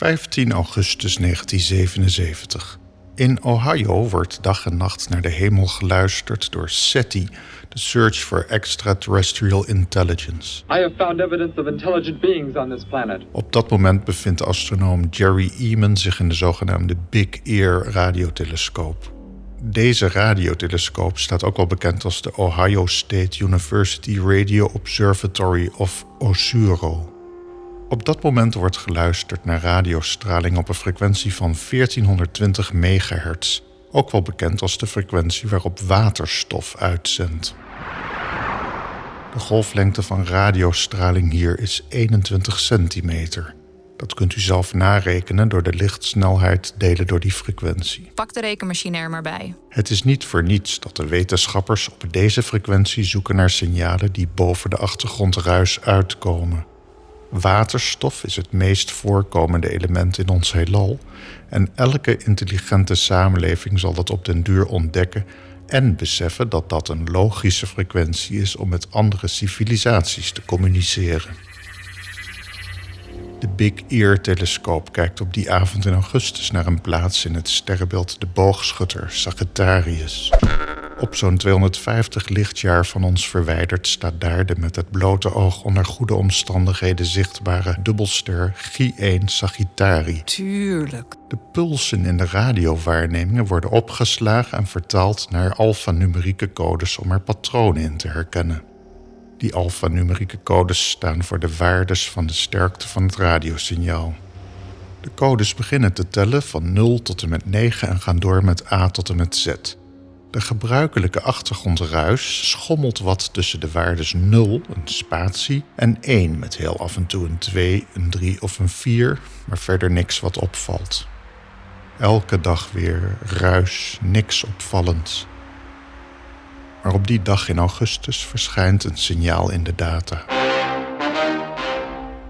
15 augustus 1977. In Ohio wordt dag en nacht naar de hemel geluisterd door SETI, de Search for Extraterrestrial Intelligence. I have found evidence of intelligent beings on this planet. Op dat moment bevindt astronoom Jerry Eamon zich in de zogenaamde Big Ear radiotelescoop. Deze radiotelescoop staat ook wel bekend als de Ohio State University Radio Observatory of OSURO. Op dat moment wordt geluisterd naar radiostraling op een frequentie van 1420 megahertz, ook wel bekend als de frequentie waarop waterstof uitzendt. De golflengte van radiostraling hier is 21 centimeter. Dat kunt u zelf narekenen door de lichtsnelheid delen door die frequentie. Pak de rekenmachine er maar bij. Het is niet voor niets dat de wetenschappers op deze frequentie zoeken naar signalen die boven de achtergrondruis uitkomen. Waterstof is het meest voorkomende element in ons heelal en elke intelligente samenleving zal dat op den duur ontdekken en beseffen dat dat een logische frequentie is om met andere civilisaties te communiceren. De Big Ear-telescoop kijkt op die avond in augustus naar een plaats in het sterrenbeeld de boogschutter Sagittarius. Op zo'n 250 lichtjaar van ons verwijderd staat daar de met het blote oog onder goede omstandigheden zichtbare dubbelster G1 Sagittari. Tuurlijk. De pulsen in de radiowaarnemingen worden opgeslagen en vertaald naar alfanumerieke codes om er patronen in te herkennen. Die alfanumerieke codes staan voor de waardes van de sterkte van het radiosignaal. De codes beginnen te tellen van 0 tot en met 9 en gaan door met A tot en met Z. De gebruikelijke achtergrondruis schommelt wat tussen de waardes 0, een spatie, en 1 met heel af en toe een 2, een 3 of een 4, maar verder niks wat opvalt. Elke dag weer ruis, niks opvallends. Maar op die dag in augustus verschijnt een signaal in de data.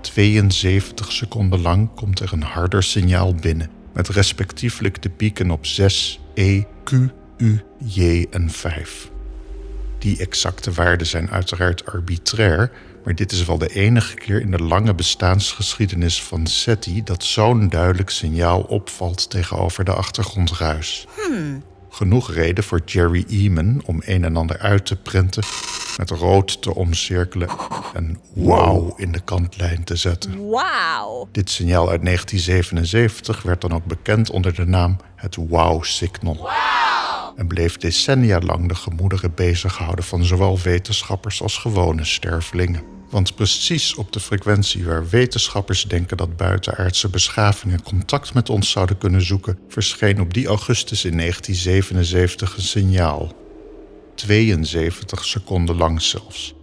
72 seconden lang komt er een harder signaal binnen, met respectievelijk de pieken op 6, E, Q, U, J en 5. Die exacte waarden zijn uiteraard arbitrair, maar dit is wel de enige keer in de lange bestaansgeschiedenis van SETI dat zo'n duidelijk signaal opvalt tegenover de achtergrondruis. Genoeg reden voor Jerry Eamon om een en ander uit te printen, met rood te omcirkelen en wow in de kantlijn te zetten. Wauw. Dit signaal uit 1977 werd dan ook bekend onder de naam het wow-signal. En bleef decennia lang de gemoederen bezighouden van zowel wetenschappers als gewone stervelingen. Want precies op de frequentie waar wetenschappers denken dat buitenaardse beschavingen contact met ons zouden kunnen zoeken, verscheen op die augustus in 1977 een signaal. 72 seconden lang zelfs.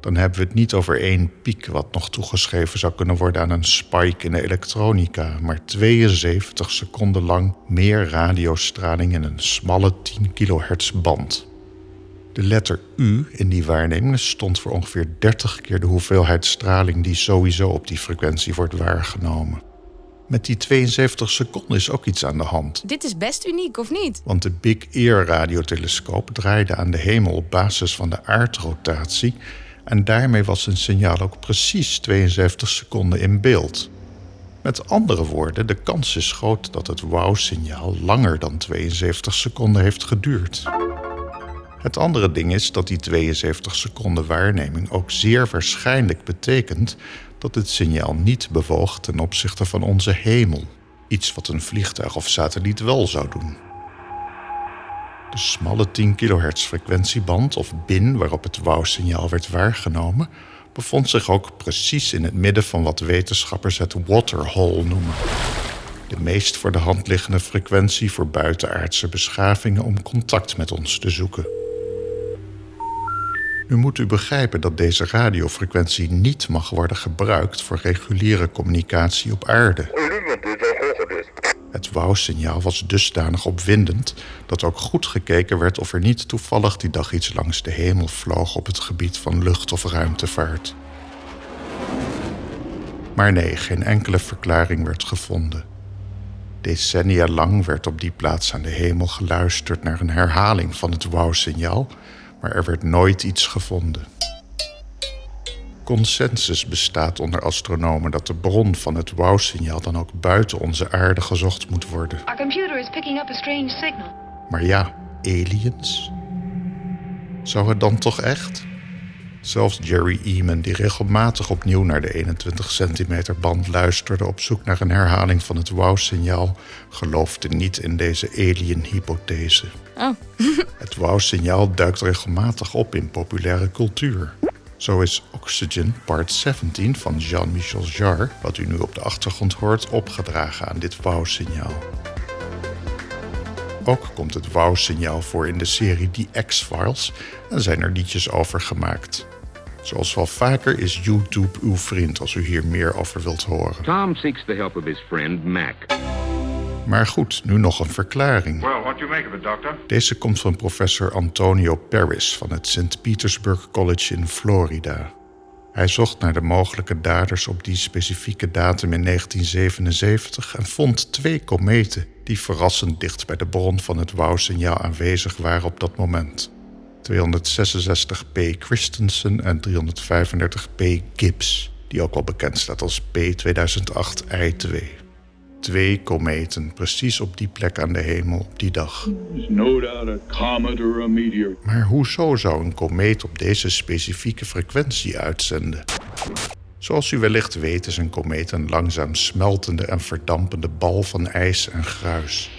Dan hebben we het niet over één piek wat nog toegeschreven zou kunnen worden aan een spike in de elektronica, maar 72 seconden lang meer radiostraling in een smalle 10 kilohertz band. De letter U in die waarneming stond voor ongeveer 30 keer de hoeveelheid straling die sowieso op die frequentie wordt waargenomen. Met die 72 seconden is ook iets aan de hand. Dit is best uniek, of niet? Want de Big Ear radiotelescoop draaide aan de hemel op basis van de aardrotatie en daarmee was een signaal ook precies 72 seconden in beeld. Met andere woorden, de kans is groot dat het wow-signaal langer dan 72 seconden heeft geduurd. Het andere ding is dat die 72 seconden waarneming ook zeer waarschijnlijk betekent dat het signaal niet bewoog ten opzichte van onze hemel. Iets wat een vliegtuig of satelliet wel zou doen. De smalle 10 kHz frequentieband of bin waarop het wow-signaal werd waargenomen, bevond zich ook precies in het midden van wat wetenschappers het waterhole noemen. De meest voor de hand liggende frequentie voor buitenaardse beschavingen om contact met ons te zoeken. Nu moet u begrijpen dat deze radiofrequentie niet mag worden gebruikt voor reguliere communicatie op aarde. Het wow-signaal was dusdanig opwindend dat ook goed gekeken werd of er niet toevallig die dag iets langs de hemel vloog op het gebied van lucht- of ruimtevaart. Maar nee, geen enkele verklaring werd gevonden. Decennia lang werd op die plaats aan de hemel geluisterd naar een herhaling van het wow-signaal, maar er werd nooit iets gevonden. Consensus bestaat onder astronomen dat de bron van het wow-signaal dan ook buiten onze aarde gezocht moet worden. Our computer is picking up a strange signal. Maar ja, aliens? Zou het dan toch echt? Zelfs Jerry Eman, die regelmatig opnieuw naar de 21 centimeter band luisterde op zoek naar een herhaling van het wow-signaal, geloofde niet in deze alien-hypothese. Oh. Het wow-signaal duikt regelmatig op in populaire cultuur. Zo is Oxygen Part 17 van Jean-Michel Jarre, wat u nu op de achtergrond hoort, opgedragen aan dit wow-signaal. Ook komt het wow-signaal voor in de serie The X-Files en zijn er liedjes over gemaakt. Zoals wel vaker is YouTube uw vriend als u hier meer over wilt horen. Tom seeks the help of his friend Mac. Maar goed, nu nog een verklaring. Well, what do you make of it, Doctor? Deze komt van professor Antonio Paris van het St. Petersburg College in Florida. Hij zocht naar de mogelijke daders op die specifieke datum in 1977 en vond twee kometen die verrassend dicht bij de bron van het wow-signaal aanwezig waren op dat moment. 266P Christensen en 335P Gibbs, die ook wel bekend staat als P2008I2. Twee kometen, precies op die plek aan de hemel op die dag. No. Maar hoezo zou een komeet op deze specifieke frequentie uitzenden? Zoals u wellicht weet is een komeet een langzaam smeltende en verdampende bal van ijs en gruis.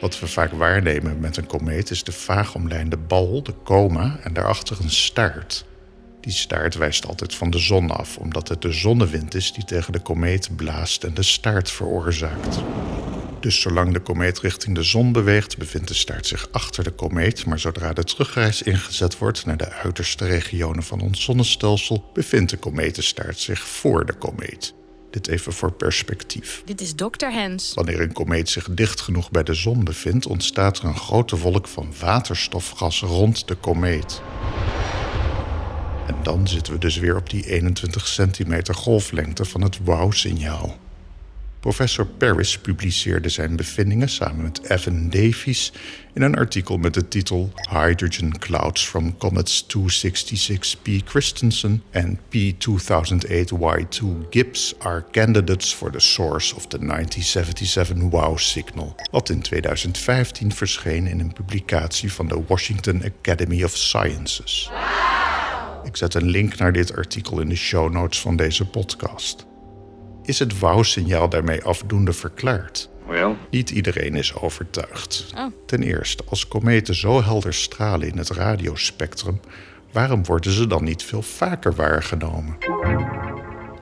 Wat we vaak waarnemen met een komeet is de vaag omlijnde bal, de coma, en daarachter een staart. Die staart wijst altijd van de zon af, omdat het de zonnewind is die tegen de komeet blaast en de staart veroorzaakt. Dus zolang de komeet richting de zon beweegt, bevindt de staart zich achter de komeet, maar zodra de terugreis ingezet wordt naar de uiterste regionen van ons zonnestelsel, bevindt de kometenstaart zich voor de komeet. Dit even voor perspectief. Dit is Dr. Hens. Wanneer een komeet zich dicht genoeg bij de zon bevindt, ontstaat er een grote wolk van waterstofgas rond de komeet. En dan zitten we dus weer op die 21 centimeter golflengte van het wow-signaal. Professor Paris publiceerde zijn bevindingen samen met Evan Davies in een artikel met de titel Hydrogen Clouds from Comets 266P Christensen and P2008Y2 Gibbs are candidates for the source of the 1977 WOW signal, wat in 2015 verscheen in een publicatie van de Washington Academy of Sciences. Ik zet een link naar dit artikel in de show notes van deze podcast. Is het WOW-signaal daarmee afdoende verklaard? Well, Niet iedereen is overtuigd. Oh. Ten eerste, als kometen zo helder stralen in het radiospectrum, waarom worden ze dan niet veel vaker waargenomen?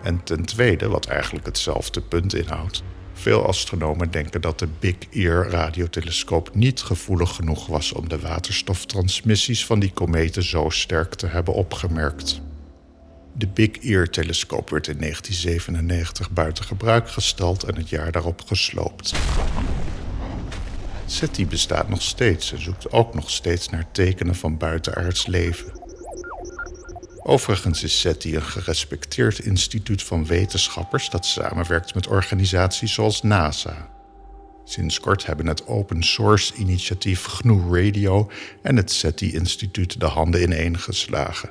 En ten tweede, wat eigenlijk hetzelfde punt inhoudt, veel astronomen denken dat de Big Ear radiotelescoop niet gevoelig genoeg was om de waterstoftransmissies van die kometen zo sterk te hebben opgemerkt. De Big Ear-telescoop werd in 1997 buiten gebruik gesteld en het jaar daarop gesloopt. SETI bestaat nog steeds en zoekt ook nog steeds naar tekenen van buitenaards leven. Overigens is SETI een gerespecteerd instituut van wetenschappers dat samenwerkt met organisaties zoals NASA. Sinds kort hebben het open source initiatief GNU Radio en het SETI-instituut de handen ineengeslagen.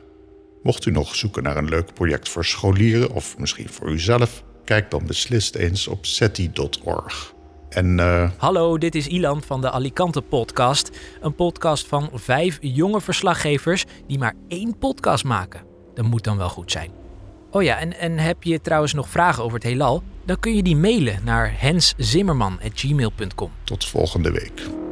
Mocht u nog zoeken naar een leuk project voor scholieren of misschien voor uzelf, kijk dan beslist eens op SETI.org. En eh, Hallo, dit is Ilan van de Alicante Podcast. Een podcast van vijf jonge verslaggevers die maar één podcast maken. Dat moet dan wel goed zijn. Oh ja, en, en heb je trouwens nog vragen over het heelal? Dan kun je die mailen naar henszimmerman.gmail.com. tot volgende week.